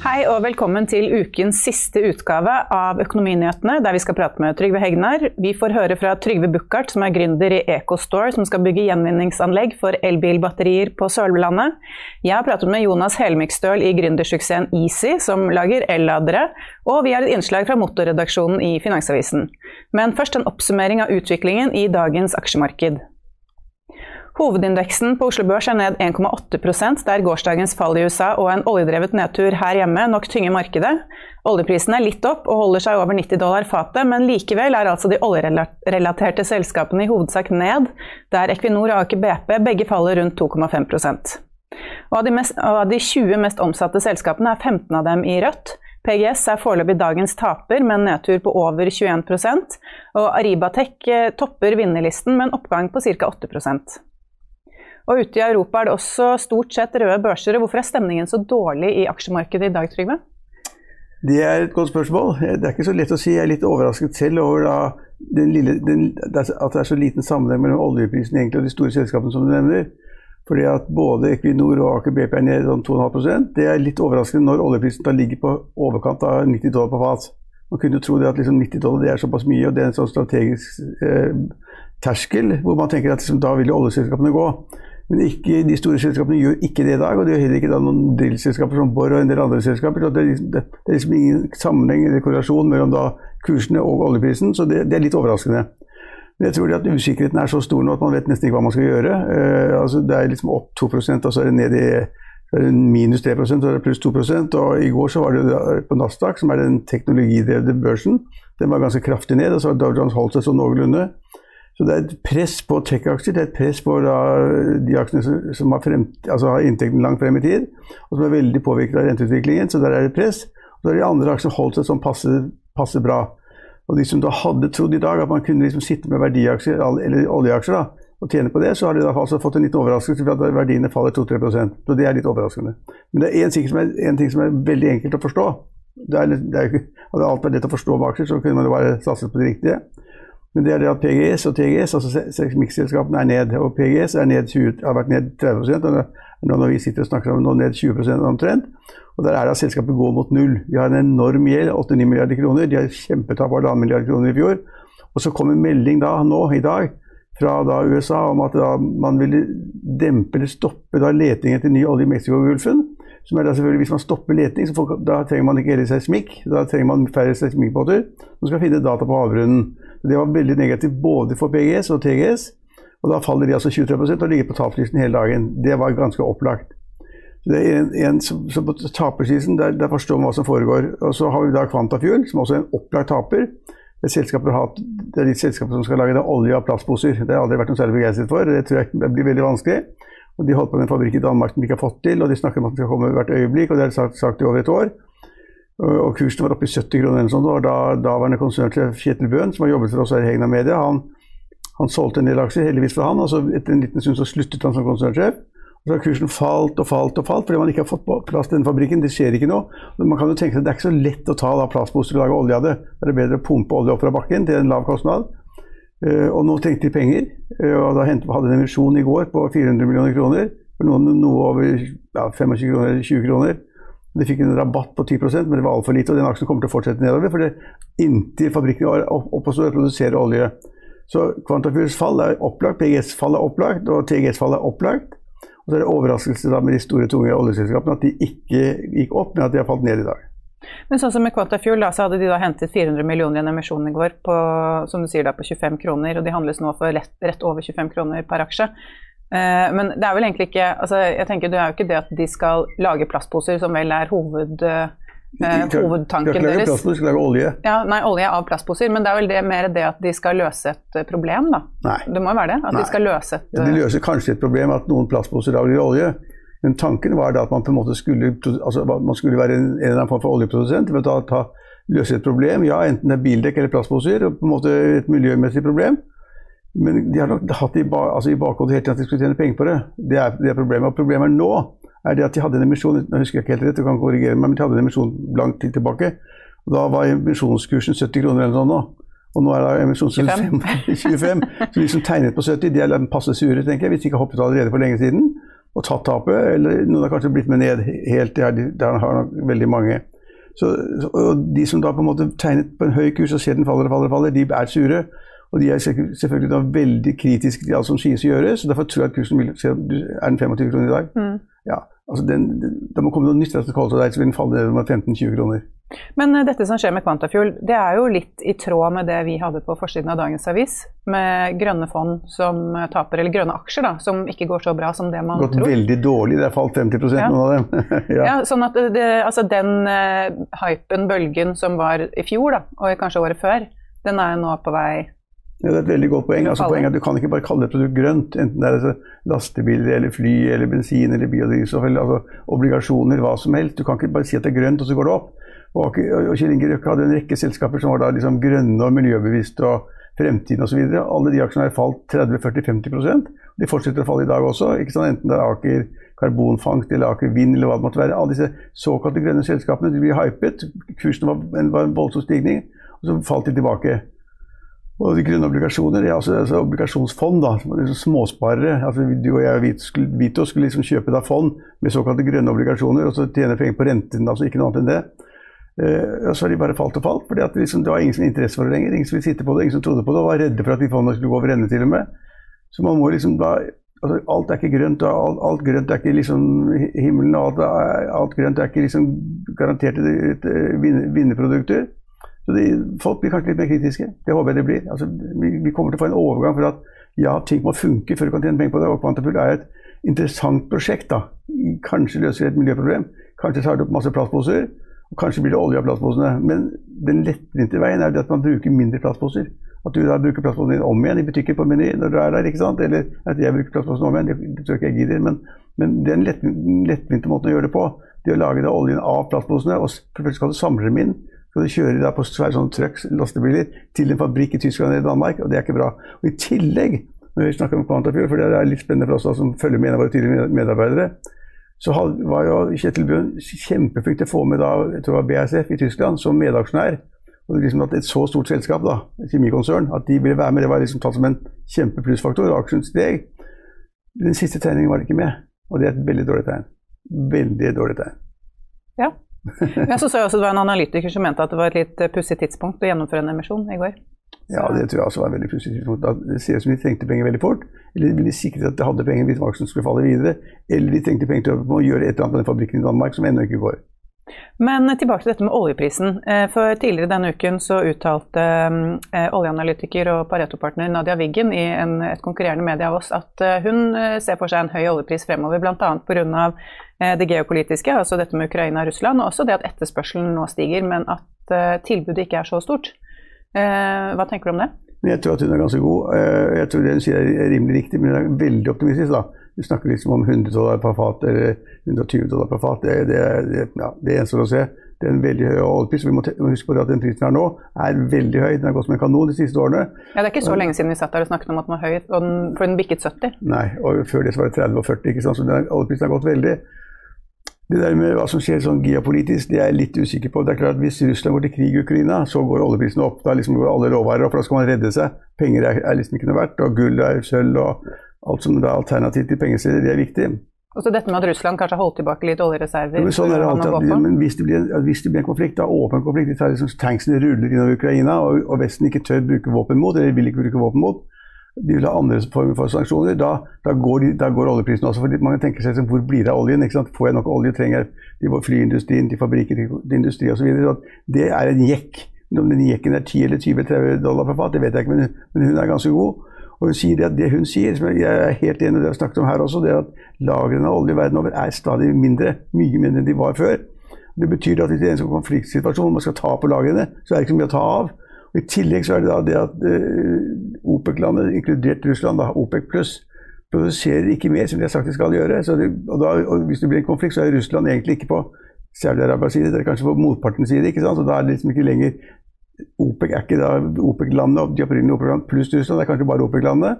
Hei og velkommen til ukens siste utgave av Økonominyhetene, der vi skal prate med Trygve Hegnar. Vi får høre fra Trygve Buchardt, som er gründer i EcoStore, som skal bygge gjenvinningsanlegg for elbilbatterier på Sørlandet. Jeg har pratet med Jonas Helmikstøl i gründersuksessen Easy, som lager elladere. Og vi har et innslag fra motorredaksjonen i Finansavisen. Men først en oppsummering av utviklingen i dagens aksjemarked. Hovedindeksen på Oslo Børs er ned 1,8% der gårsdagens fall i USA og en oljedrevet nedtur her hjemme nok tynger markedet. Oljeprisen er litt opp og holder seg over 90 dollar fatet, men likevel er altså de oljerelaterte selskapene i hovedsak ned, der Equinor og Aker BP begge faller rundt 2,5 og av, mest, av de 20 mest omsatte selskapene er 15 av dem i rødt. PGS er foreløpig dagens taper med en nedtur på over 21% og Aribatech eh, topper vinnerlisten med en oppgang på ca. 8 og ute i Europa er det også stort sett røde børser. Hvorfor er stemningen så dårlig i aksjemarkedet i dag, Trygve? Det er et godt spørsmål. Det er ikke så lett å si. Jeg er litt overrasket selv over da, den lille, den, at det er så liten sammenheng mellom oljeprisen egentlig og de store selskapene som du nevner. Fordi at både Equinor og Aker BP er ned sånn 2,5% Det er litt overraskende når oljeprisen da ligger på overkant av 90 dollar på fat. Man kunne jo tro det at liksom 90 dollar det er såpass mye, og det er en sånn strategisk eh, terskel hvor man tenker at liksom, da vil jo oljeselskapene gå. Men ikke, de store selskapene gjør ikke det i dag, og det gjør heller ikke da noen drillselskaper som Borr og en del andre selskaper. Det, er liksom, det, det er liksom ingen sammenheng eller korrelasjon mellom da kursene og oljeprisen, så det, det, er litt overraskende. Men jeg tror at usikkerheten er så stor nå at man vet nesten ikke hva man skal gjøre. Uh, altså det er liksom opp 2 og så er det ned i minus 3 og så er det pluss 2 og I går så var det på Nasdaq, som er den teknologidrevne børsen, den var ganske kraftig ned. og så har Dow Jones holdt seg sånn noenlunde. Så det er et press på tech-aksjer, det er et press på de aksjene som, som har, frem, altså har, inntekten langt frem i tid, og som er veldig påvirket av renteutviklingen. Så der er det press. Og så er det de andre aksjene holdt seg som passer, passe, bra. Og de som da hadde trodd i dag at man kunne liksom sitte med verdiaksjer, eller oljeaksjer, da, og tjene på det, så har de da altså fått en liten overraskelse ved at verdiene faller 2-3% Så det er litt overraskende. Men det er én ting, ting, som er veldig enkelt å forstå. Det er, det er, hadde alt vært lett å forstå med aksjer, så kunne man jo bare satset på det riktige. Men det er det at PGS og TGS, altså miksselskapene, er ned. Og PGS ned 20, har vært ned 30 og nå når vi sitter og snakker om nå ned 20 omtrent. Og der er det at selskapet går mot null. De har en enorm gjeld, 8-9 milliarder kroner. De har kjempetap av 1,5 milliarder kroner i fjor. Og så kommer melding da, nå i dag, fra da USA om at da man ville dempe eller stoppe da letingen etter ny olje i Mexicogolfen. Som er da selvfølgelig, Hvis man stopper leting, så får, da trenger man ikke hele seismikk. Da trenger man færre seismikkbåter som skal finne data på havbunnen. Det var veldig negativt både for PGS og TGS. Og da faller de altså 23 og ligger på tapslisten hele dagen. Det var ganske opplagt. Så det er en, en som, som på tapersiden, der, der, forstår man hva som foregår. Og så har vi da Kvantafuel, som også er en opplagt taper. Det er, det er de selskapene som skal lage olje av plastposer. Det har jeg aldri vært noe særlig begeistret for. Det tror jeg blir veldig vanskelig. Og De holdt på med en fabrikk i Danmark som de ikke har fått til, og de snakker om at den skal komme hvert øyeblikk. og Det er sagt, sagt i over et år. Og kursen var oppe i 70 kroner eller sånt, og da daværende konsernsjef Kjetil Bøhn, som har jobbet for oss her i Hegna Media, han, han, solgte en del aksjer, heldigvis for han. og så Etter en liten stund så sluttet han som konsernsjef. Og så har kursen falt og falt og falt fordi man ikke har fått plass til denne fabrikken. Det skjer ikke noe. Men man kan jo tenke seg at det er ikke så lett å ta da plastposer og lage olje av det. Det er bedre å pumpe olje opp fra bakken til en lav kostnad. Uh, og nå trengte de penger. Uh, og da hadde de en emisjon i går på 400 millioner kroner. For noen noe over ja, 25 kroner, 20 kroner. De fikk en rabatt på 10% men det var altfor lite. Og den aksjen kommer til å fortsette nedover, for det, inntil fabrikken var opp og stod, produserer olje. Så Kvantafjords fall er opplagt, PGS fall er opplagt, og TGS fall er opplagt. Og så er det overraskelse da med de store, tunge oljeselskapene at de ikke gikk opp, men at de har falt ned i dag. Men sånn som med Quantafuel, da, så hadde de da hentet 400 millioner i en emisjon i går på, som du sier da, på 25 kroner, og de handles nå for rett, rett over 25 kroner per aksje. Eh, men det er vel egentlig ikke altså jeg tenker Det er jo ikke det at de skal lage plastposer, som vel er hoved, eh, hovedtanken de lage Plastposer, de skal lage olje. Ja, nei, olje av plastposer, men det er vel det, mer det at de skal løse et eh, problem, da? Nei. Det må jo være det? At nei. de skal løse et ja, De løser kanskje et problem at noen plastposer da blir olje. Men tanken var da at man på en måte skulle, altså, man skulle være en, en eller annen form for oljeprodusent. ved å ta, løse et problem, ja, enten det er bildekk eller plastposer, og på en måte et miljømessig problem. Men de har nok hatt i, altså i bakhodet hele tiden at de skulle tjene penger på det. Det er, det er problemet. Og problemet nå er det at de hadde en emisjon jeg husker ikke helt rett, du kan korrigere meg, men de hadde en emisjon lang tid tilbake. og Da var emisjonskursen 70 kroner eller noe sånt nå. Og nå er det emisjonskursen 25. Så de som tegnet på 70, de er passe sure, tenker jeg, hvis de ikke har hoppet allerede for lenge siden og tatt tapet. Eller noen har kanskje blitt med ned helt. Det der har nok veldig mange. Så, og de som da på en måte tegnet på en høy kurs og ser den faller og faller, faller, de er sure. Og de er selvfølgelig da veldig kritiske til alt som sies å gjøres. Derfor tror jeg at kursen vil Er den 25 kroner i dag? Mm. Ja, altså den, Det må komme noe nytt etter deg, så vil den falle med 15-20 kroner. Men uh, dette som skjer med Quantafuel, det er jo litt i tråd med det vi hadde på forsiden av dagens avis, med grønne fond som taper, eller grønne aksjer, da, som ikke går så bra som det man Gått tror. Gått veldig dårlig, det har falt 50 ja. noen av dem. ja. ja. sånn at det, altså den uh, hypen, bølgen som var i fjor, da, og kanskje året før, den er nå på vei ja, det er et veldig godt poeng. Altså, poenget er at Du kan ikke bare kalle et produkt grønt, enten det er altså lastebiler eller fly eller bensin eller biodrivstoff eller altså, obligasjoner, hva som helst. Du kan ikke bare si at det er grønt, og så går det opp. Og, og Kjell Inge Røkke hadde en rekke selskaper som var da liksom grønne og miljøbevisste og fremtiden osv. Alle de aksjene har falt 30-40-50 De fortsetter å falle i dag også. Enten det er Aker karbonfangst eller Aker Vind eller hva det måtte være. Alle disse såkalte grønne selskapene de blir hypet. Kursen var en, var en voldsom stigning, og så falt de tilbake. Og grunnobligasjoner, ja, altså, altså obligasjonsfond, da, liksom småsparere. altså Du og jeg og Vito skulle liksom kjøpe da fond med såkalte grønne obligasjoner og så tjene penger på renten. altså Ikke noe annet enn det. Eh, og så har de bare falt og falt. fordi at liksom, Det var ingen som interesse for det lenger. Ingen som ville sitte på det, ingen som trodde på det og var redde for at de fondene skulle gå over ende til og med. Så man må liksom da altså, Alt er ikke grønt, og alt, alt grønt er ikke liksom himmelen. og alt, alt grønt er ikke liksom garanterte vinnerprodukter. Så de, folk blir kanskje litt mer kritiske. Det håper jeg det blir. Altså, vi, vi, kommer til å få en overgang for at ja, ting må funke før du kan tjene penger på det. Og Quantapool er et interessant prosjekt. da. Kanskje løser det et miljøproblem. Kanskje tar det opp masse plastposer. Og kanskje blir det olje av plastposene. Men den lettvinte veien er at man bruker mindre plastposer. At du da bruker plastposen din om igjen i butikken på Meny når du er der. ikke sant? Eller at jeg bruker plastposen om igjen. Det, tror jeg ikke jeg gidder. Men, men det er en lett, lettvinte måte å gjøre det på. Det å lage da oljen av plastposene. og Først skal du samle dem inn skal de kjører da på svære sånne trucks, lastebiler, til en fabrikk i Tyskland eller Danmark, og det er ikke bra. Og I tillegg, når vi snakker om Quantafuel, for det er litt spennende for oss da, som følger med en av våre tidligere medarbeidere, så var jo Kjetil Bjørn kjempeflink til å få med da, jeg tror det var BASF i Tyskland som medaksjonær. Og liksom at Et så stort selskap, da, kjemikonsern, at de ville være med, det var liksom tatt som en kjempeplussfaktor. Aksjen steg. Den siste tegningen var det ikke med, og det er et veldig dårlig tegn. Veldig dårlig tegn. Ja, ja, så sa jeg også Det var en analytiker som mente at det var et litt eh, pussig tidspunkt å gjennomføre en emisjon i går. Ja, det tror jeg også var veldig pussig. Det ser ut som de trengte penger veldig fort. Eller de ville sikret at de hadde penger hvis aksjen skulle falle videre. Eller de trengte penger til å gjøre et eller annet med den fabrikken i Danmark som ennå ikke går. Men tilbake til dette med oljeprisen. Eh, for Tidligere denne uken så uttalte eh, oljeanalytiker og Pareto-partner Nadia Wiggen i en, et konkurrerende medie av oss at hun ser for seg en høy oljepris fremover, bl.a. pga. det geopolitiske, altså dette med Ukraina og Russland, og også det at etterspørselen nå stiger, men at tilbudet ikke er så stort. Hva tenker du om det? Jeg tror at hun er ganske god. Jeg tror det hun sier er rimelig riktig, men hun er veldig optimistisk. da. Vi snakker liksom om 100 dollar per fat eller 120 dollar per fat. Det, det, det, ja, det gjenstår å se. Det er en veldig høy oljepris. Vi må huske på at den prisen her nå er veldig høy. Den har gått som en kanon de siste årene. Ja, Det er ikke så lenge siden vi satt der og snakket om at den var høy, for den bikket 70. Nei, og før det så var det 30 og 40. ikke sant? Så den, oljeprisen har gått veldig. Det der med hva som skjer sånn geopolitisk, det er jeg litt usikker på. Det er klart at Hvis Russland går til krig i Ukraina, så går oljeprisen opp. Da liksom går alle råvarer opp, for da skal man redde seg. Penger er, er liksom ikke noe verdt, og gull er sølv og alt som er alternativ til pengesteder, det er viktig. Og så dette med at Russland kanskje har holdt tilbake litt oljereserver? Men, sånn er det alltid, men hvis, det blir, hvis det blir en konflikt, da åpen konflikt, hvis liksom tanksene ruller innover Ukraina, og, og, Vesten ikke tør bruke våpen mot, eller vil ikke bruke våpen mot, de vil ha andre former for sanksjoner, da, da, går, de, da går, oljeprisen også. for Mange tenker seg hvor blir det av oljen? Får jeg nok olje? Trenger jeg til flyindustrien, til fabrikker, til industri osv.? Det er en jekk. Om den jekken er 10 eller 20 eller 30 dollar per fat, det vet jeg ikke, men, men hun er ganske god. Og hun sier at Det hun sier, som jeg er helt enig i det vi snakket om her også, det er at lagrene av olje verden over er stadig mindre, mye mindre enn de var før. Det betyr at hvis det er en sånn konfliktsituasjon man skal ta på lagrene, så er det ikke så mye å ta av. Og I tillegg så er det da det at uh, OPEC-landet, inkludert Russland, da, OPEC pluss, produserer ikke mer som de har sagt de skal gjøre. Det, og, da, og Hvis det blir en konflikt, så er Russland egentlig ikke på Saudi-Arabias side, det er kanskje på motpartens side. ikke sant? Så da er det liksom ikke lenger OPEC er ikke da OPEC-landene, de opprinnelige OPEC-landene pluss Russland, det er kanskje bare OPEC-landene.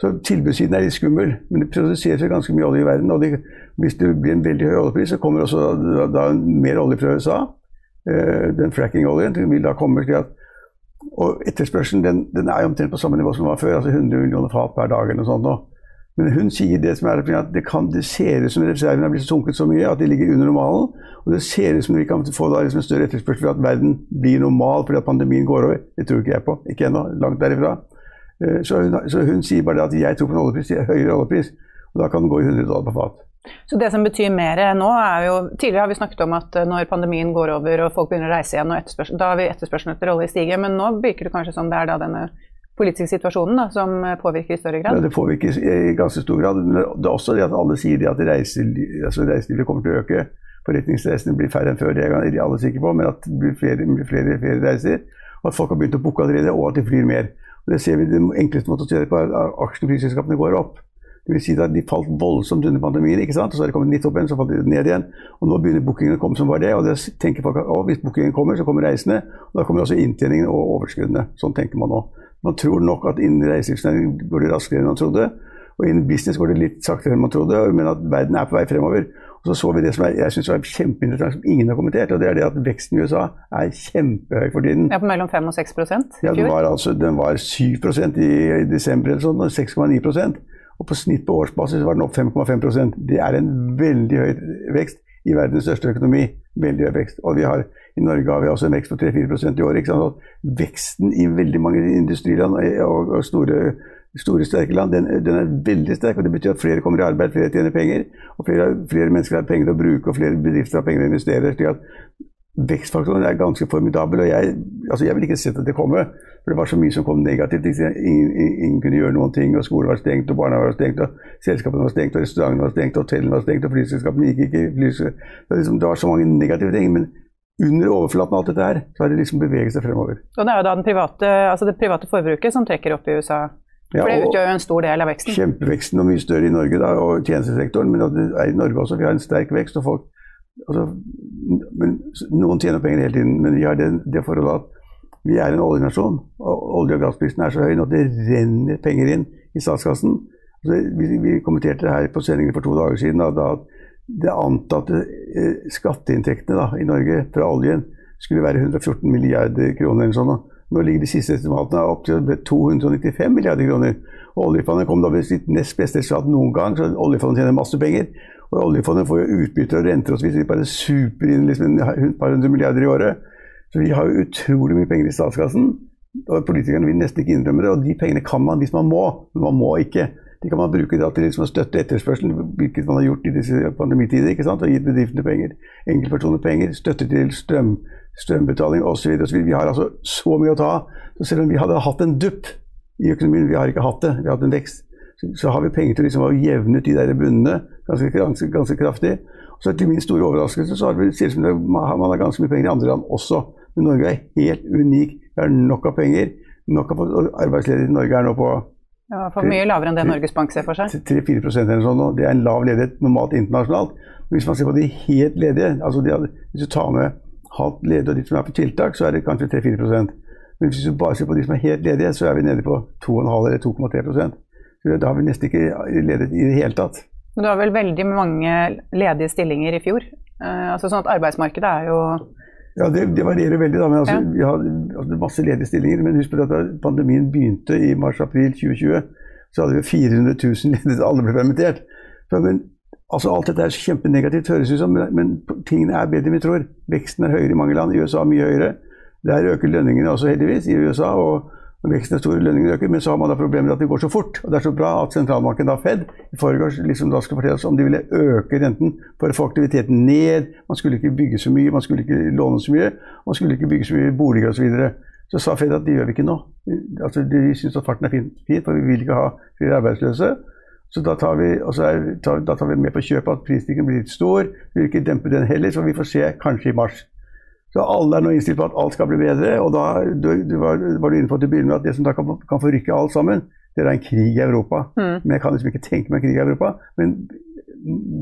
Så tilbudssiden er litt skummel, men det produseres ganske mye olje i verden. og de, Hvis det blir en veldig høy oljepris, så kommer også da, da mer olje fra USA. Uh, den fracking-oljen vil da komme til at Og etterspørselen den, den er jo omtrent på samme nivå som den var før, altså 100 millioner fat per dag eller noe sånt. nå. Men hun sier det som er at det, kan, det ser ut som reservene har blitt sunket så mye at de ligger under normalen. Og det ser ut som vi kan få da liksom en større etterspørsel for at verden blir normal fordi at pandemien går over. Det tror ikke jeg på. Ikke ennå. Langt derifra. Eh, så hun, så hun, sier bare at jeg tror på en oljepris, høyere oljepris. Og da kan den gå i 100 dollar på fat. Så det som betyr mer nå, er jo Tidligere har vi snakket om at eh, når pandemien går over og folk begynner å reise igjen, da vil etterspørselen etter olje stige. Men nå virker det kanskje som det er da denne politiske situasjonen da, som påvirker i større grad? Ja, det påvirker i ganske stor grad. Det er også det at alle sier at reiselivet, altså reiselivet kommer til å øke. Forretningsreisene blir færre enn før, det er alle sikre på, men at det blir flere, flere, flere reiser. Og at folk har begynt å booke allerede, og at de flyr mer. Og det ser vi, Den enkleste måten å se det på er at aksjene går opp. Det vil si at De falt voldsomt under pandemien, ikke sant? og så har de kommet litt opp igjen, så falt de ned igjen. Og Nå begynner bookingene å komme som bare det. og det tenker folk at å, Hvis bookingen kommer, så kommer reisende. og Da kommer også inntjeningen og overskuddene. Sånn tenker man nå. Man tror nok at innen reiselivsnæringen går det raskere enn man trodde. Og innen business går det litt saktere enn man trodde, men at verden er på vei fremover. Og så så vi det som jeg, jeg synes var kjempeinteressant, som ingen har kommentert, og det er det at veksten i USA er kjempehøy for tiden. Ja, På mellom 5 og 6 i fjor? Ja, den var, altså, den var 7 i, i desember eller sånn, og 6,9 Og på snitt på årsbasis var den opp 5,5% Det er en veldig høy vekst i verdens største økonomi. Veldig høy vekst. Og har, i Norge har vi også en vekst på 3-4 i år. Ikke sant? veksten i veldig mange industriland og, og store, store, sterke land den, den, er veldig sterk. og Det betyr at flere kommer i arbeid, flere tjener penger. og Flere, flere mennesker har penger å bruke, og flere bedrifter har penger å investere. slik at Vekstfaktoren er ganske formidabel. og jeg, altså jeg vil ikke sett det kommer. For det var så mye som kom negativt. Ingen, ingen, kunne gjøre noen ting. og Skolen var stengt, og barnehagen var stengt, og selskapene var stengt, og restaurantene var stengt, og hotellene var stengt, og flyselskapene gikk ikke. Det, liksom, det var så mange negative ting. men under overflaten av alt dette her, så har det liksom beveget seg fremover. Og Det er jo da private, altså det private forbruket som trekker opp i USA? For ja, det utgjør jo en stor del av veksten? Kjempeveksten og mye større i Norge da, og tjenestesektoren. Men det er i Norge også. Vi har en sterk vekst. og folk altså, men Noen tjener penger hele tiden, men vi har det, det forholdet at vi er en oljenasjon. og Olje- og gassprisen er så høy at det renner penger inn i statskassen. Altså, vi, vi, kommenterte det her på sendingen for to dager siden da, da det antatte eh, skatteinntektene da, i Norge fra oljen skulle være 114 milliarder kroner. eller sånn. Nå ligger de siste estimatene opp til 295 milliarder kroner. Og Oljefondet kom da med sitt nest beste resultat noen gang, så oljefondet tjener masse penger. Og oljefondet får jo utbytter og renter og så videre. De bare super inn liksom et par hundre milliarder i året. Så vi har jo utrolig mye penger i statskassen. Og politikerne vil nesten ikke innrømme det. Og de pengene kan man hvis man må, men man må ikke. De kan man bruke til liksom å støtte etterspørselen, hvilket man har gjort i disse pandemitider. ikke sant? Og gitt bedriftene penger, enkeltpersoner penger, støtte til strøm, strømbetaling osv. Vi har altså så mye å ta av. Så selv om vi hadde hatt en dupp i økonomien, vi har ikke hatt det, vi har hatt en vekst, så har vi penger til liksom å jevne ut de der bunnene ganske, ganske, ganske kraftig. Så til min store overraskelse så har vi, ser som man har ganske mye penger i andre land også. Men Norge er helt unik. Vi har nok av penger. Nok av arbeidsledighet i Norge er nå på ja, for mye lavere enn det Norges Bank ser for seg? 3-4% eller sånn. Det er en lav ledighet normalt internasjonalt. Men hvis man ser på de helt ledige, altså de, hvis du tar med halvt ledige og de som er på tiltak, så er det kanskje 3-4% Men hvis du bare ser på de som er helt ledige, så er vi nede på 2,5 eller 2,3 Da har vi nesten ikke ledet i det hele tatt. Men du har vel veldig mange ledige stillinger i fjor? Eh, altså sånn at arbeidsmarkedet er jo ja, det, det, varierer veldig. da, men altså, ja. Vi har altså, masse ledige stillinger. Men husk på at da pandemien begynte i mars-april 2020, så hadde vi 400 000 ledige. Alle ble permittert. Så, men Altså Alt dette er kjempenegativt, høres ut som, men tingene er bedre enn vi tror. Veksten er høyere i mange land. I USA mye høyere. Der øker lønningene også, heldigvis, i USA. og Veksten er stor, lønningene øker, men så har man da problemer med at det går så fort. og Det er så bra at sentralbanken, da Fed, i forgårs liksom da skulle fortelle oss om de ville øke renten for å få aktiviteten ned. Man skulle ikke bygge så mye, man skulle ikke låne så mye, man skulle ikke bygge så mye boliger osv. Så, videre. så sa Fed at det gjør vi ikke nå. Altså, De syns at farten er fin, for vi vil ikke ha flere arbeidsløse. Så da tar vi, er, da tar vi med på kjøpet at prisstigningen blir litt stor. Vi vil ikke dempe den heller, så vi får se kanskje i mars. Så alle er nå innstilt på at alt skal bli bedre. Og da du, du var, var, du inne på til å begynne med at det som da kan, kan forrykke alt sammen, det er en krig i Europa. Mm. Men jeg kan liksom ikke tenke meg en krig i Europa. Men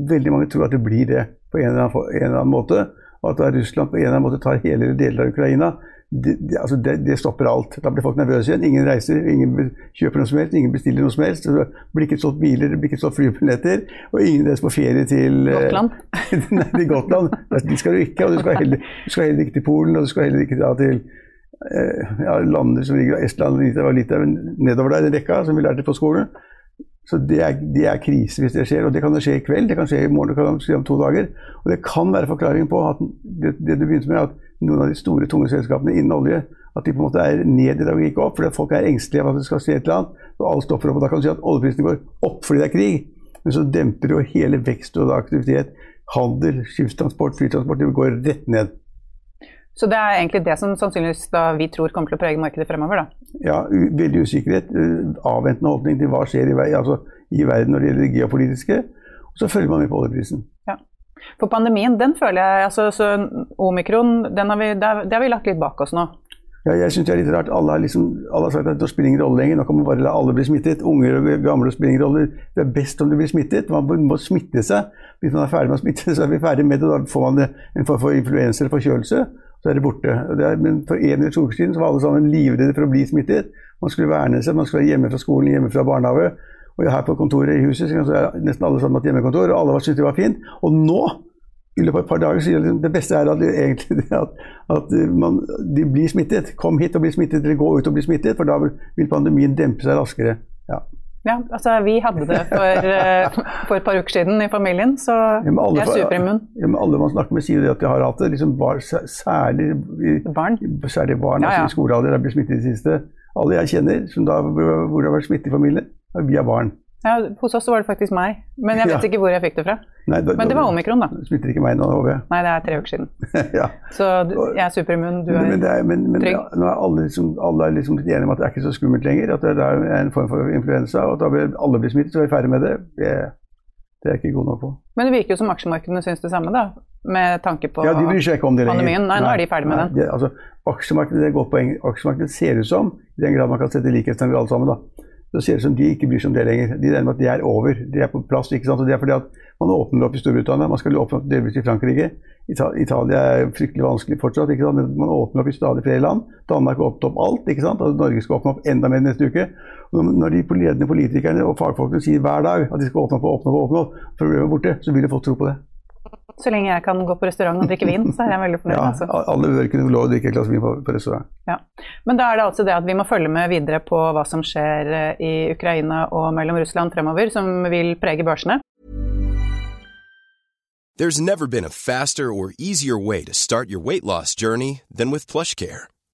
veldig mange tror at det blir det på en eller annen, en eller annen måte. Og at Russland på en eller annen måte tar hele eller deler av Ukraina det, det, altså det, det, stopper alt. Da blir folk nervøse igjen. Ingen reiser, ingen kjøper noe som helst, ingen bestiller noe som helst. Det blir ikke solgt biler, det blir ikke solgt flybilletter. Og ingen reiser på ferie til eh, Gotland. nei, til Gotland. De skal du ikke. Og du skal, heller, du skal heller ikke til Polen, og du skal heller ikke da, til eh, ja, lander som ligger Estland, Litauen, nedover der, den rekka som vi lærte på skolen. Så det er, det er, krise hvis det skjer. Og det kan skje i kveld, det kan skje i morgen, det kan skje om to dager. Og det kan være forklaringen på at det, det du begynte med, at noen av de store, tunge selskapene innen olje at de på en måte er ned i dag og ikke opp. Fordi folk er engstelige av at det skal skje et eller annet. Og alt stopper opp. og Da kan du si at oljeprisene går opp fordi det er krig. Men så demper jo hele vekst og aktivitet. Handel, skipstransport, flytransport. Det går rett ned. Så det er egentlig det som sannsynligvis da vi tror kommer til å prege markedet fremover, da? Ja, veldig usikkerhet. Avventende holdning til hva skjer i, altså, i verden når det gjelder det geopolitiske. Og så følger man med på oljeprisen. Ja. For pandemien, den føler jeg altså, så Omikron, har vi, det, har vi lagt litt bak oss nå. Ja, jeg synes det er litt rart. Alle har, liksom, alle har sagt at det spiller ingen rolle lenger. Nå kan man bare la alle bli smittet. Unger og gamle spiller ingen rolle. Det er best om de blir smittet. Man må smitte seg. Hvis man er ferdig med å smitte, så er vi ferdig med det. Da får man en form for influensa eller forkjølelse. Så er det borte. Det er, men for en eller to uker siden var alle sammen livredde for å bli smittet. Man skulle verne seg. Man skulle være hjemme fra skolen, hjemme fra barnehage. Og her på kontoret i huset så er nesten alle sammen hatt hjemmekontor, og alle syntes det var fint. Og nå, i løpet av et par dager, sier de det beste er at, egentlig at, at man, de blir smittet. Kom hit og bli smittet, eller gå ut og bli smittet, for da vil pandemien dempe seg raskere. Ja. Ja, altså vi hadde det for, eh, for, et par uker siden i familien, så ja, alle, jeg er superimmun. Ja, men alle man snakker med sier at de har hatt det. Liksom bar, særlig, barn, særlig barn ja, ja. altså i skolealder er blitt smittet i det siste. Alle jeg kjenner som da, hvor det har vært smitte i familien, via barn. Ja, Hos oss var det faktisk meg, men jeg vet ja. ikke hvor jeg fikk det fra. Nei, da, men det var omikron, da. Smitter ikke meg nå, håper jeg. Nei, det er tre uker siden. ja. Så jeg er superimmun, du er, men, er men, men, trygg. Ja, nå er alle, liksom, alle er liksom litt enige om at det er ikke så skummelt lenger. At det er en form for influensa, og at da vil alle bli smittet, så er vi ferdig med det. det. Det er jeg ikke god nok på. Men det virker jo som aksjemarkedene syns det samme, da? Med tanke på ja, de bryr seg ikke om det lenger. pandemien. Nei, nå er de ferdig med nei, den. Det, altså, aksjemarkedet, det er et godt poeng. Aksjemarkedet ser ut som, i den grad man kan sette likhetstegn ved alle sammen, da så ser det ut som de ikke bryr seg om det lenger. De regner med at det er over. De er på plass. ikke sant? Og det er fordi at man åpner opp i Storbritannia. Man skal åpne opp delvis i Frankrike. Italia er fryktelig vanskelig fortsatt, ikke sant? men man åpner opp i stadig flere land. Danmark har åpnet opp alt. ikke sant? Og Norge skal åpne opp enda mer neste uke. Og når de ledende politikerne og fagfolkene sier hver dag at de skal åpne opp og åpne opp, og åpne opp, problemet er borte, så vil folk tro på det. Så lenge jeg kan gå på restaurant og drikke vin, så er jeg veldig fornøyd. Ja, altså. Alle bør kunne få lov å drikke et glass vin på, på, restaurant. Ja. Men da er det altså det at vi må følge med videre på hva som skjer eh, i Ukraina og mellom Russland fremover, som vil prege børsene. There's never been a faster or easier way to start your weight loss journey than with PlushCare.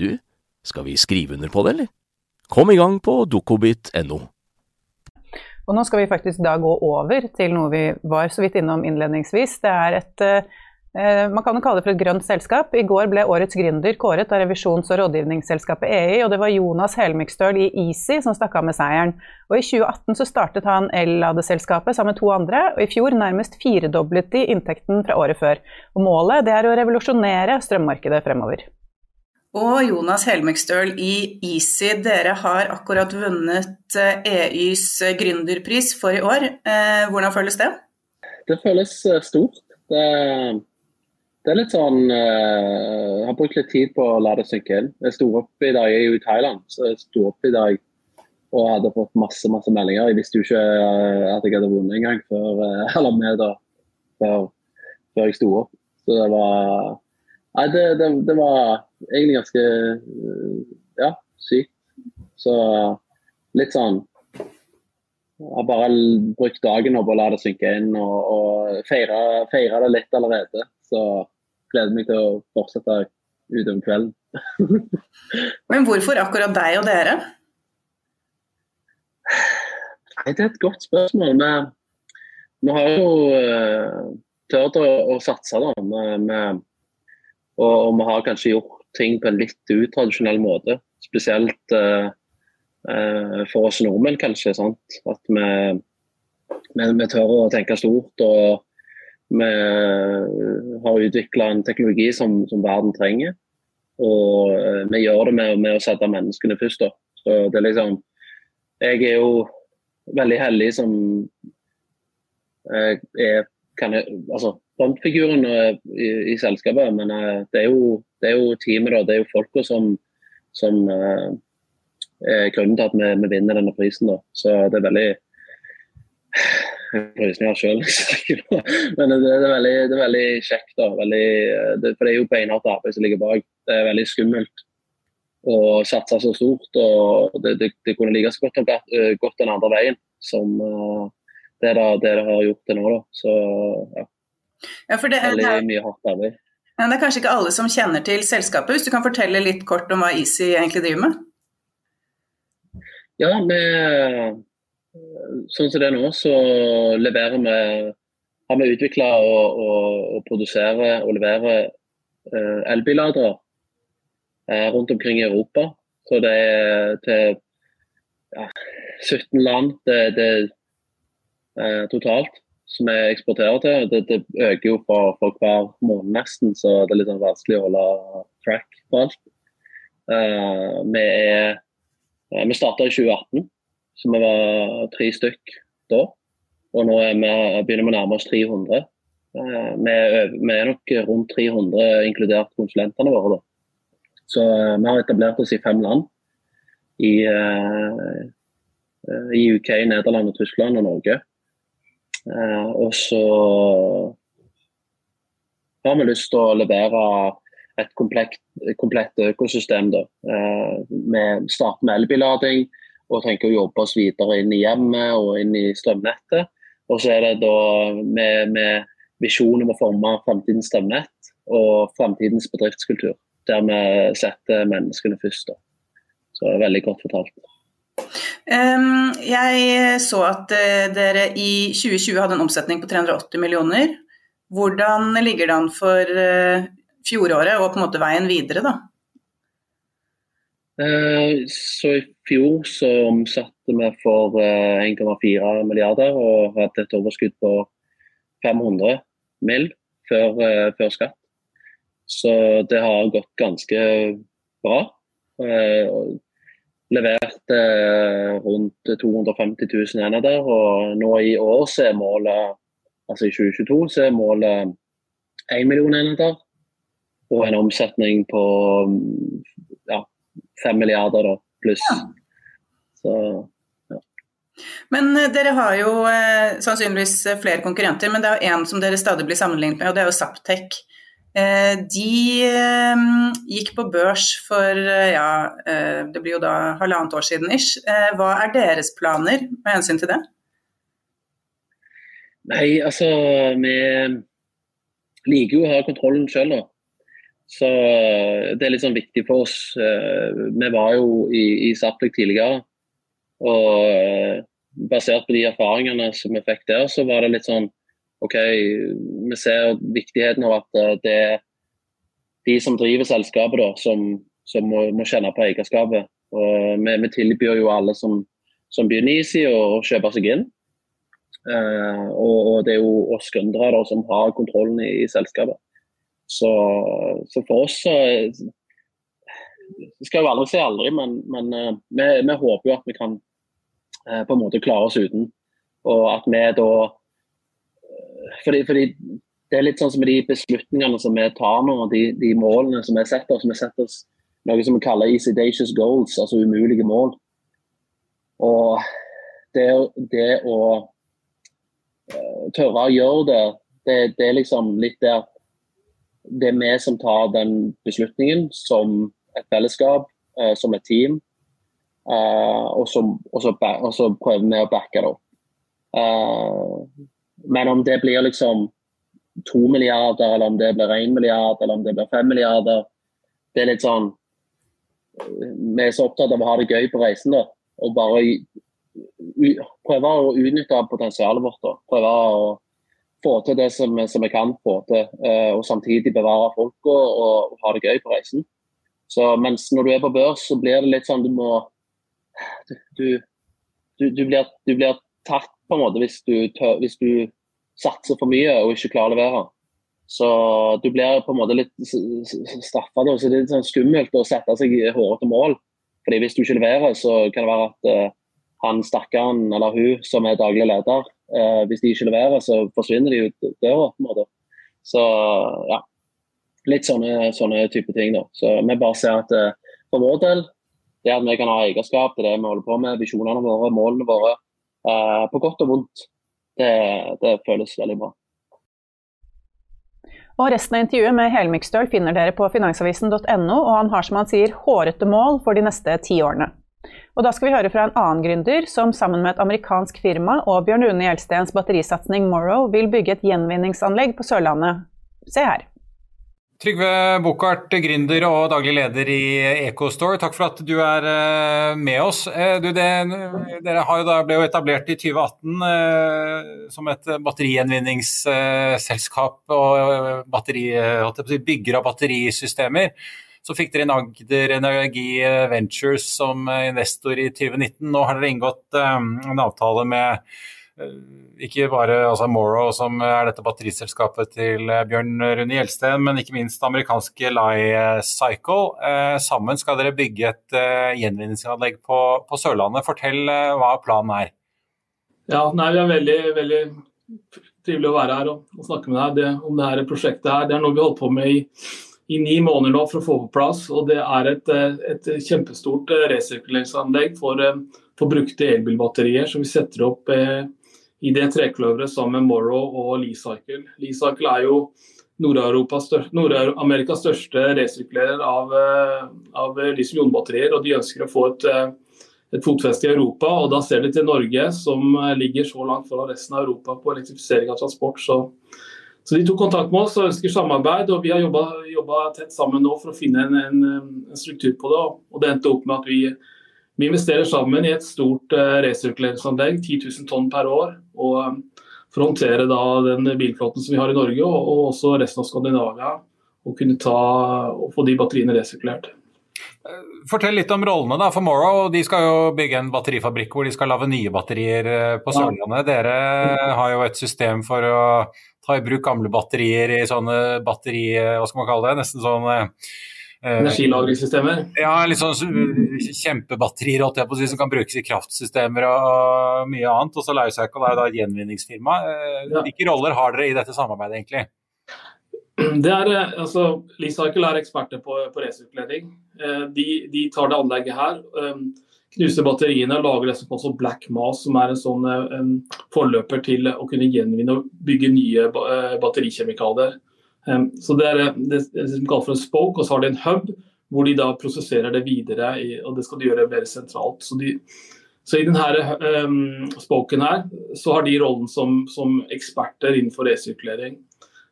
du, skal vi skrive under på det, eller? Kom i gang på dokobit.no. Og nå skal vi faktisk da gå over til noe vi var så vidt innom innledningsvis. Det er et eh, man kan jo kalle det for et grønt selskap. I går ble årets gründer kåret av revisjons- og rådgivningsselskapet EI, og det var Jonas Helmikstøl i Easy som stakk av med seieren. Og I 2018 så startet han el-ladeselskapet sammen med to andre, og i fjor nærmest firedoblet de inntekten fra året før. Og Målet det er å revolusjonere strømmarkedet fremover. Og Jonas Helmekstøl i Easy, dere har akkurat vunnet EYs gründerpris for i år. Eh, hvordan føles det? Det føles eh, stort. Det, det er litt sånn eh, Jeg har brukt litt tid på å la det synke inn. Jeg sto opp i dag, jeg er jo i Thailand, så jeg sto opp i dag og hadde fått masse masse meldinger. Jeg visste jo ikke at jeg hadde vunnet engang før, før, før jeg sto opp. Så det var Nei, det, det, det var egentlig ganske ja, sykt. Så litt sånn Jeg har bare brukt dagen opp og la det synke inn og, og feire, feire, det litt allerede. Så gleder meg til å fortsette utover kvelden. Men hvorfor akkurat deg og dere? Nei, Det er et godt spørsmål. Vi, vi har jo uh, turt å, å, satse da, med, med og, og, vi har kanskje gjort ting på en litt utradisjonell måte. Spesielt uh, for oss nordmenn, kanskje. Sant? At vi, vi, vi, tør å tenke stort. Og vi har utvikla en teknologi som, som, verden trenger. Og uh, vi gjør det med, med, å sette menneskene først. Da. Så det er liksom Jeg er jo veldig heldig som er kan jeg, altså, frontfiguren i, i, selskapet, men uh, det, er jo, det, er jo, teamet, da. Det er jo folka som, som uh, er grunnen til at vi, vi, vinner denne prisen. Da. Så det er veldig Frysninger sjøl, men det, det, er veldig, det er veldig kjekt. da, veldig, det, For det er jo beinhardt arbeid som ligger bak. Det er veldig skummelt å satse så stort. og Det, det kunne like så godt ha gått den andre veien som uh, det, det har gjort til nå. Da. Så ja. Ja, for det, Veldig det er, mye hardt arbeid. Men det er kanskje ikke alle som kjenner til selskapet. Hvis du kan fortelle litt kort om hva Easy egentlig driver med? Ja, vi, sånn som det er nå, så leverer vi har vi utvikla og, og, og produserer og leverer uh, elbilladere uh, rundt omkring i Europa. Så det er til ja, 17 land det, det, uh, totalt som vi eksporterer til. Det, det øker jo for, for, hver måned nesten, så det er litt sånn vanskelig å holde track på alt. Eh, vi er uh, Vi starta i 2018, så vi var tre stykk da. Og nå vi, begynner vi å nærme oss 300. Uh, vi, er, vi, er, nok rundt 300, inkludert konsulentene våre. da. Så vi har etablert oss i fem land. I, i UK, Nederland, og Tyskland og Norge. Eh, og så har vi lyst til å levere et komplett, komplett økosystem. Da. Vi eh, starter med elbillading og tenker å jobbe oss videre inn i hjemmet og inn i strømnettet. Og så er det da med, med visjonen om å forme framtidens strømnett og framtidens bedriftskultur. Der vi setter menneskene først. Da. Så veldig godt fortalt. Jeg så at eh, dere i 2020 hadde en omsetning på 380 millioner. Hvordan ligger det an for eh, fjoråret og på en måte veien videre, da? Eh, så I fjor så omsatte vi for 1,4 milliarder og hadde et overskudd på 500 mill. Før, før skatt. Så det har gått ganske bra leverte eh, rundt 250 000 enheter. Og nå i år så er målet, altså i 2022, så er målet 1 million enheter. Og en omsetning på ja, 5 milliarder da, pluss. Så, ja. Men eh, dere har jo eh, sannsynligvis flere konkurrenter, men det er jo én som dere stadig blir sammenlignet med, og det er jo Saptek. Eh, de eh, gikk på børs for eh, ja, det blir jo da halvannet år siden ish. hva er deres planer med hensyn til det? Nei, altså vi liker jo å ha kontrollen sjøl, da. Så det er litt sånn viktig for oss. Vi var jo i, i Saptek tidligere. Og basert på de erfaringene som vi fikk der, så var det litt sånn OK, vi ser viktigheten av at eh, det er de som driver selskapet, da, som, som må, må, kjenne på eierskapet. Og vi, vi, tilbyr jo alle som, som begynner Easy å kjøpe seg inn. Uh, og, og, det er jo oss gründere som har kontrollen i, i selskapet. Så, så, for oss så skal jo aldri si aldri, men, men uh, vi, vi, håper jo at vi kan uh, på en måte klare oss uten. Og at vi da fordi, fordi, det er litt sånn som de beslutningene som vi tar nå, de, de målene som vi setter oss. Vi setter oss noe som vi kaller easy goals, altså umulige mål. Og det, det å uh, tørre å gjøre det, det, det er liksom litt der Det er vi som tar den beslutningen som et fellesskap, uh, som et team. Uh, og, så, og, så, og, så, prøver vi å backe det opp. Men om det blir liksom to milliarder, eller om det blir én milliard, eller om det blir fem milliarder Det er litt sånn Vi er så opptatt av å ha det gøy på reisen, da. Og bare prøve å utnytte potensialet vårt. da. Prøve å få til det som, som vi kan få til, eh, og samtidig bevare folka og, og, ha det gøy på reisen. Så mens når du er på børs, så blir det litt sånn du må Du, du, du, blir, du blir tatt på en måte hvis du, tør, hvis du satser for mye og ikke klarer å levere. Så du blir på en måte litt straffa. Det er litt sånn skummelt å sette seg i hårete mål. Fordi Hvis du ikke leverer, så kan det være at uh, han stakkaren eller hun som er daglig leder, uh, hvis de ikke leverer, så forsvinner de ut døra. på en måte. Så ja, litt sånne, sånne type ting. da. Så Vi bare ser at uh, for vår del, det at vi kan ha eierskap til det vi holder på med, visjonene våre, målene våre, på godt og vondt. Det, det, føles veldig bra. Og Resten av intervjuet med Helmikstøl finner dere på finansavisen.no, og han har som han sier hårete mål for de neste ti årene. Og Da skal vi høre fra en annen gründer som sammen med et amerikansk firma og Bjørn Rune Gjelstens batterisatsing Morrow vil bygge et gjenvinningsanlegg på Sørlandet. Se her. Trygve Buchardt, gründer og daglig leder i EcoStore, takk for at du er eh, med oss. Eh, du, det, dere jo ble jo etablert i 2018 eh, som et batterigjenvinningsselskap og batteri, bygger av batterisystemer. Så fikk dere inn Agder Energi Ventures som investor i 2019. Nå har dere inngått en avtale med ikke bare altså Morrow, som er dette batteriselskapet til eh, Bjørn Rune Gjelsten, men ikke minst amerikanske Lie Cycle. Eh, sammen skal dere bygge et gjenvinningsanlegg på, på, Sørlandet. Fortell hva planen er. Ja, nei, Det er veldig, veldig trivelig å være her og, og snakke med deg det, om det her prosjektet. her. Det er noe vi holdt på med i, i ni måneder nå for å få på plass. og Det er et, et kjempestort resirkuleringsanlegg for, for brukte elbilbatterier som vi setter opp i det trekløveret sammen med Morrow og Leacycle. Leacycle er jo Nord-Amerikas største, Nord største resirkulerer av, eh, av litium-ionbatterier, og de ønsker å få et, eh, et fotfeste i Europa. og Da ser de til Norge, som ligger så langt foran resten av Europa på elektrifisering av transport. Så, så De tok kontakt med oss og ønsker samarbeid, og vi har jobba tett sammen nå for å finne en, en, en struktur på det. og Det endte opp med at vi vi investerer sammen i et stort uh, resirkuleringsanlegg, 10 000 tonn per år. og um, For å håndtere da, den bilflåten som vi har i Norge og, og også resten av Skandinavia. Og kunne ta, og få de batteriene resirkulert. Fortell litt om rollene da, for Morrow. De skal jo bygge en batterifabrikk hvor de skal lage nye batterier eh, på Sørlandet. Dere har jo et system for å ta i bruk gamle batterier i sånne batteri... Hva skal man kalle det? Nesten sånn Eh, Energilagringssystemer? Ja, sånn kjempebatterier si, som kan brukes i kraftsystemer og mye annet. Og så Lifecycle er da gjenvinningsfirma. Eh, ja. Hvilke roller har dere i dette samarbeidet, egentlig? Det er, eh, altså, Lifecycle er eksperter på, på resirkulering. De, de, tar det anlegget her. knuser batteriene og lager det som kalles black mass, som er en sånn en forløper til å kunne gjenvinne og bygge nye batterikjemikalier. Så Det er det, som kalles for en spoke, og så har de en hub hvor de da prosesserer det videre, og det skal de gjøre mer sentralt. Så, de, så i denne um, spoken her, så har de rollen som, som eksperter innenfor resirkulering.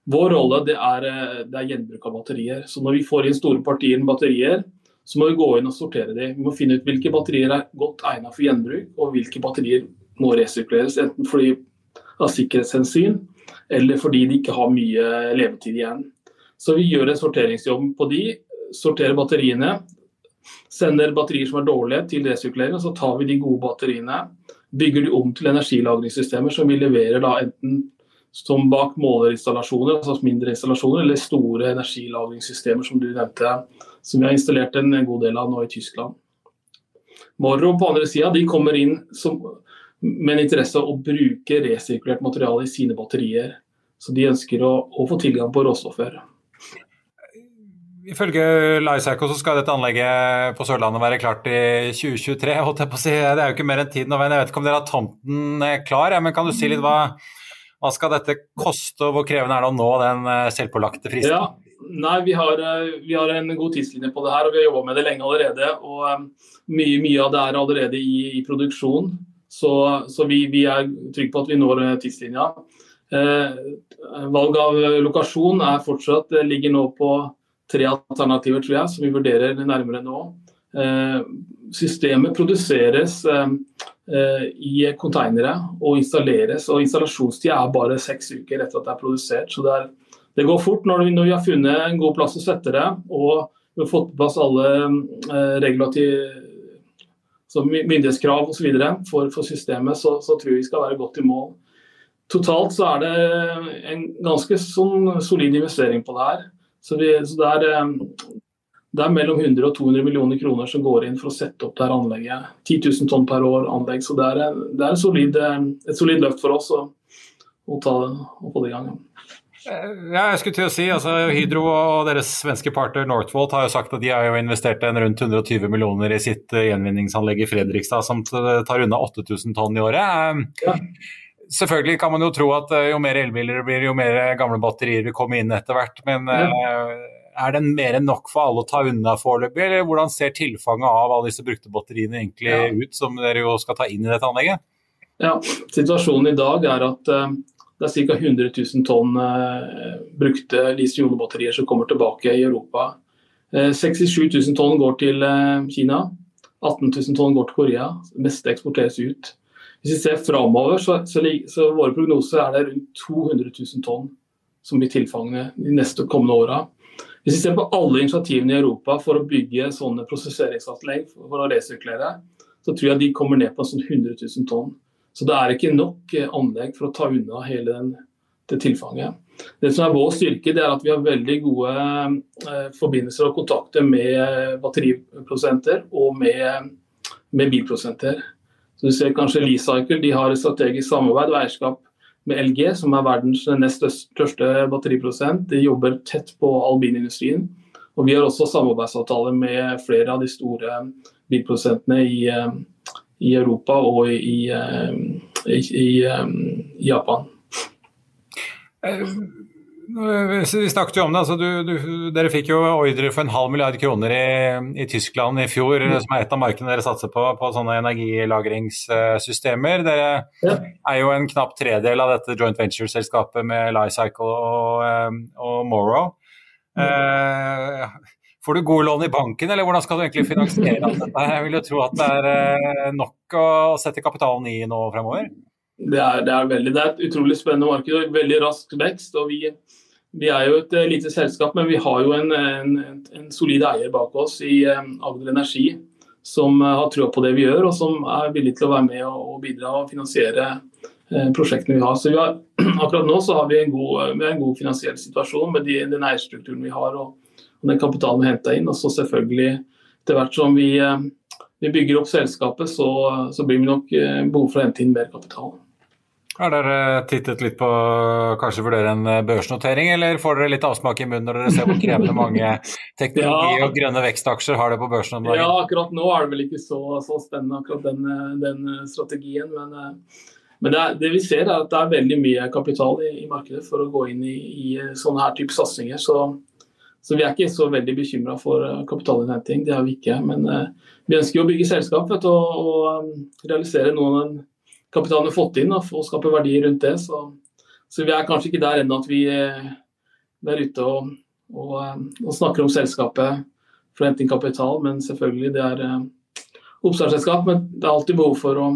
Vår rolle det er, det er, gjenbruk av batterier. Så når vi får inn store partier med batterier, så må vi gå inn og sortere dem. Vi må finne ut hvilke batterier er godt egnet for gjenbruk, og hvilke batterier må resirkuleres. Enten fordi av sikkerhetshensyn, eller fordi de ikke har mye levetid igjen. Så vi gjør en sorteringsjobb på de, sorterer batteriene, sender batterier som er dårlige til resirkulering, og så tar vi de gode batteriene, bygger de om til energilagringssystemer som vi leverer da enten som bak målerinstallasjoner, altså mindre installasjoner, eller store energilagringssystemer som du nevnte, som vi har installert en god del av nå i Tyskland. Morrow på andre sida kommer inn som, med en interesse å bruke resirkulert materiale i sine batterier. Så de ønsker å, å få tilgang på råstoffer. Ifølge Lysaco så skal dette anlegget på Sørlandet være klart i 2023. holdt jeg på å si. Det er jo ikke mer enn tiden. Jeg vet ikke om dere har tomten eh, klar, men kan du si litt hva, hva skal dette koste, og hvor krevende er det å nå den eh, selvpålagte fristen? Ja, nei, vi har, eh, vi har, en god tidslinje på det her, og vi har jobba med det lenge allerede. og Mye, mye av det er allerede i, i produksjon, så, så vi, vi, er trygge på at vi når tidslinja. Eh, valg av lokasjon er fortsatt, ligger nå på tre alternativer, tror jeg, som vi vurderer nærmere nå. Eh, systemet produseres eh, eh, i konteinere og installeres. og Installasjonstid er bare seks uker etter at det er produsert. så Det, er, det går fort når vi, når vi, har funnet en god plass å sette det og vi har fått på plass alle regulative myndighetskrav osv. For, for systemet, så, så, tror jeg vi skal være godt i mål. Totalt så er det en ganske sånn solid investering på det her. Så, vi, så det, er, eh, det, er, mellom 100 og 200 millioner kroner som går inn for å sette opp det her anlegget. 10 000 tonn per år anlegg. Så det er, det er solid, eh, et solid løft for oss å, å, ta, å få det i gang. Eh, ja, jeg skulle til å si, altså Hydro og deres svenske partner Northvolt har jo sagt at de har jo investert en rundt 120 millioner i sitt gjenvinningsanlegg i Fredrikstad, som tar unna 8000 tonn i året. Ja. Selvfølgelig kan man jo tro at eh, jo mer elbiler det blir, jo mer gamle batterier vil komme inn etter hvert. Men ja. Eh, er det mer enn nok for alle å ta unna foreløpig, eller hvordan ser tilfanget av alle disse brukte batteriene egentlig ja. ut, som dere jo skal ta inn i dette anlegget? Ja, Situasjonen i dag er at det er ca. 100 000 tonn uh, brukte litium-ionebatterier som kommer tilbake i Europa. Uh, 67 000 tonn går til Kina. 18 000 tonn går til Korea. Det meste eksporteres ut. Hvis vi ser framover, så, så, så, våre prognoser er det rundt 200 000 tonn som blir tilfanget de neste kommende åra. Hvis vi ser på alle initiativene i Europa for å bygge sånne prosesseringsanlegg for å resirkulere, så tror jeg de kommer ned på sånn 100 000 tonn. Så det er ikke nok eh, anlegg for å ta unna hele den, det tilfanget. Det som er vår styrke, det er at vi har veldig gode eh, forbindelser og kontakter med batteriprodusenter og med, med bilprodusenter. Så du ser kanskje Leacycle de har et strategisk samarbeid og eierskap med LG, som er verdens nest største batteriprodusent. De jobber tett på albinindustrien. Og vi har også samarbeidsavtaler med flere av de store bilprodusentene i, eh, i Europa og i, eh, i, i eh, Japan. Vi snakket jo om det. Altså, du, du, dere fikk jo ordre for en halv milliard kroner i, i Tyskland i fjor, mm. som er et av markedene dere satser på, på sånne energilagringssystemer. Dere ja. er jo en knapp tredel av dette joint venture-selskapet med Lycycle og, eh, og Morrow. Mm. Eh, får du gode lån i banken, eller hvordan skal du egentlig finansiere alt dette? Jeg vil jo tro at det er eh, nok å sette kapitalen i nå fremover? Det er, det, er veldig, det er, et utrolig spennende marked og veldig rask vekst. og vi, vi er jo et uh, lite selskap, men vi har jo en, en, en solid eier bak oss i um, Agder Energi som har trua på det vi gjør, og som er villig til å være med og, bidra og finansiere prosjektene vi har. Så vi har, Akkurat nå så har vi en god, god finansiell situasjon med de, den eierstrukturen vi har og, og den kapitalen vi henter inn. Og så selvfølgelig etter hvert som vi, vi bygger opp selskapet, så, så blir vi nok behov for å hente inn mer kapital. Har dere tittet litt på kanskje vurdere en eh, børsnotering, eller får dere litt avsmak i munnen når dere ser hvor krevende mange teknologi- ja. og grønne vekstaksjer har det på børsen om dagen? Ja, akkurat nå er det vel ikke så, så spennende akkurat den, eh, den eh, strategien. Men, men det, er, det, vi ser er at det er veldig mye kapital i, i markedet for å gå inn i, i sånne her type satsinger. Så, så, vi er ikke så veldig bekymra for kapitalinnhenting, det er vi ikke. Men vi ønsker jo å bygge selskap vet, og, og realisere noe av den kapitalen har fått inn og, skape verdier rundt det. Så, så, vi er kanskje ikke der ennå at vi, eh, er ute og, og, eh, og, snakker om selskapet for å hente inn kapital, men selvfølgelig det er eh, oppstartsselskap. Men det er alltid behov for å,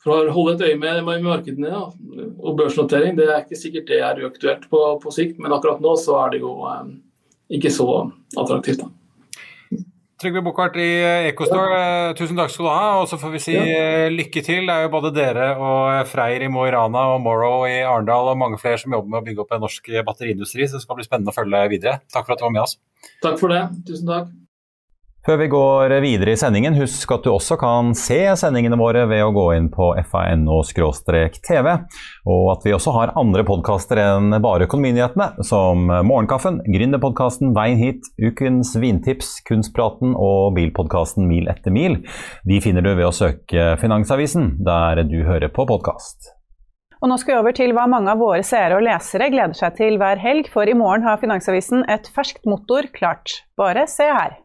for å holde et øye med, med markedene. Ja. Og børsnotering det er ikke sikkert det er uaktuelt på, på sikt, men akkurat nå så er det jo ikke så attraktivt. da. Trygve Bokhart i Ecostore, eh, tusen takk skal du ha. Og så får vi si ja. Eh, lykke til. Det er jo både dere og Freyr i Mo i Rana og Morrow i Arendal og mange flere som jobber med å bygge opp en norsk batteriindustri, så det skal bli spennende å følge videre. Takk for at du var med oss. Takk for det. Tusen takk. Før vi går videre i sendingen, husk at du også kan se sendingene våre ved å gå inn på fano-tv, og at vi også har andre podkaster enn bare Økonominyhetene, som Morgenkaffen, Gründerpodkasten Veien hit, Ukens vintips, Kunstpraten og bilpodkasten Mil etter mil. De finner du ved å søke Finansavisen, der du hører på podkast. Og nå skal vi over til hva mange av våre seere og lesere gleder seg til hver helg, for i morgen har Finansavisen et ferskt motor klart. Bare se her.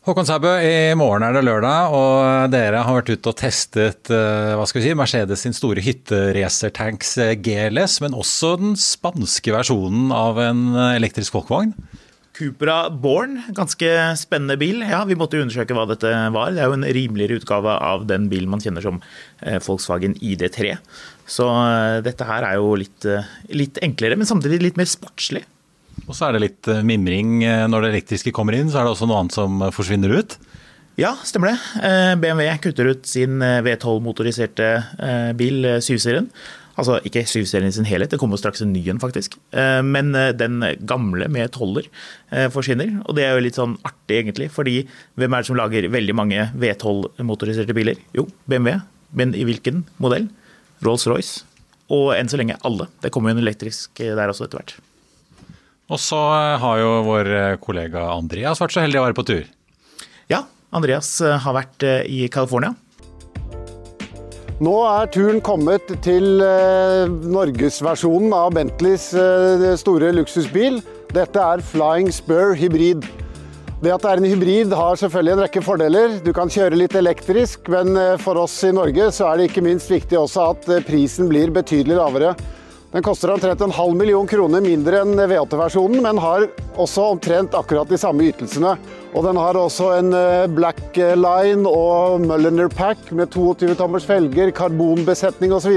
Håkon Sæbø, i morgen er det lørdag, og dere har vært ute og testet eh, hva skal vi si, Mercedes sin store hytteracertanks eh, GLS, men også den spanske versjonen av en eh, elektrisk folkevogn. Cupra Born, ganske spennende bil. Ja, Vi måtte undersøke hva dette var. Det er jo en rimeligere utgave av den bilen man kjenner som Volkswagen ID3. Så dette her er jo litt, litt enklere, men samtidig litt mer sportslig. Og så er det litt eh, mimring eh, når det elektriske kommer inn, så er det også noe annet som eh, forsvinner ut? Ja, stemmer det. BMW kutter ut sin V12-motoriserte bil, 7-serien. Altså ikke 7-serien i sin helhet, det kommer straks en ny en, faktisk. Men den gamle med toller forsvinner. Og det er jo litt sånn artig, egentlig. Fordi hvem er det som lager veldig mange V12-motoriserte biler? Jo, BMW. Men i hvilken modell? Rolls-Royce. Og enn så lenge alle. Det kommer jo en elektrisk der også etter hvert. Og så eh, har jo vår eh, kollega Andreas vært så heldig å være på tur. Ja, Andreas eh, har vært i California. Nå er turen kommet til norgesversjonen av Bentleys store luksusbil. Dette er Flying Spur hybrid. Det at det er en hybrid har selvfølgelig en rekke fordeler. Du kan kjøre litt elektrisk, men for oss i Norge så er det ikke minst viktig også at prisen blir betydelig lavere. Den koster omtrent en halv million kroner mindre enn V8-versjonen, men har også omtrent akkurat de samme ytelsene. Og den har også en eh, black line og Mulliner pack med 22 tommers felger, karbonbesetning osv.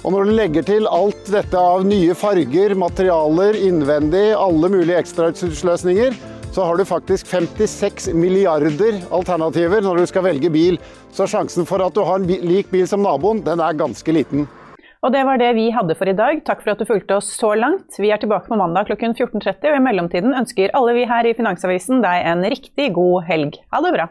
Og når du legger til alt dette av nye farger, materialer, innvendig, alle mulige ekstrautstyrsløsninger, så har du faktisk 56 milliarder alternativer når du skal velge bil. Så sjansen for at du har en lik bil som naboen, den er ganske liten. Og det var det vi hadde for i dag. Takk for at du fulgte oss så langt. Vi er tilbake på mandag klokken 14.30, og i mellomtiden ønsker alle vi her i Finansavisen deg en riktig god helg. Ha det bra.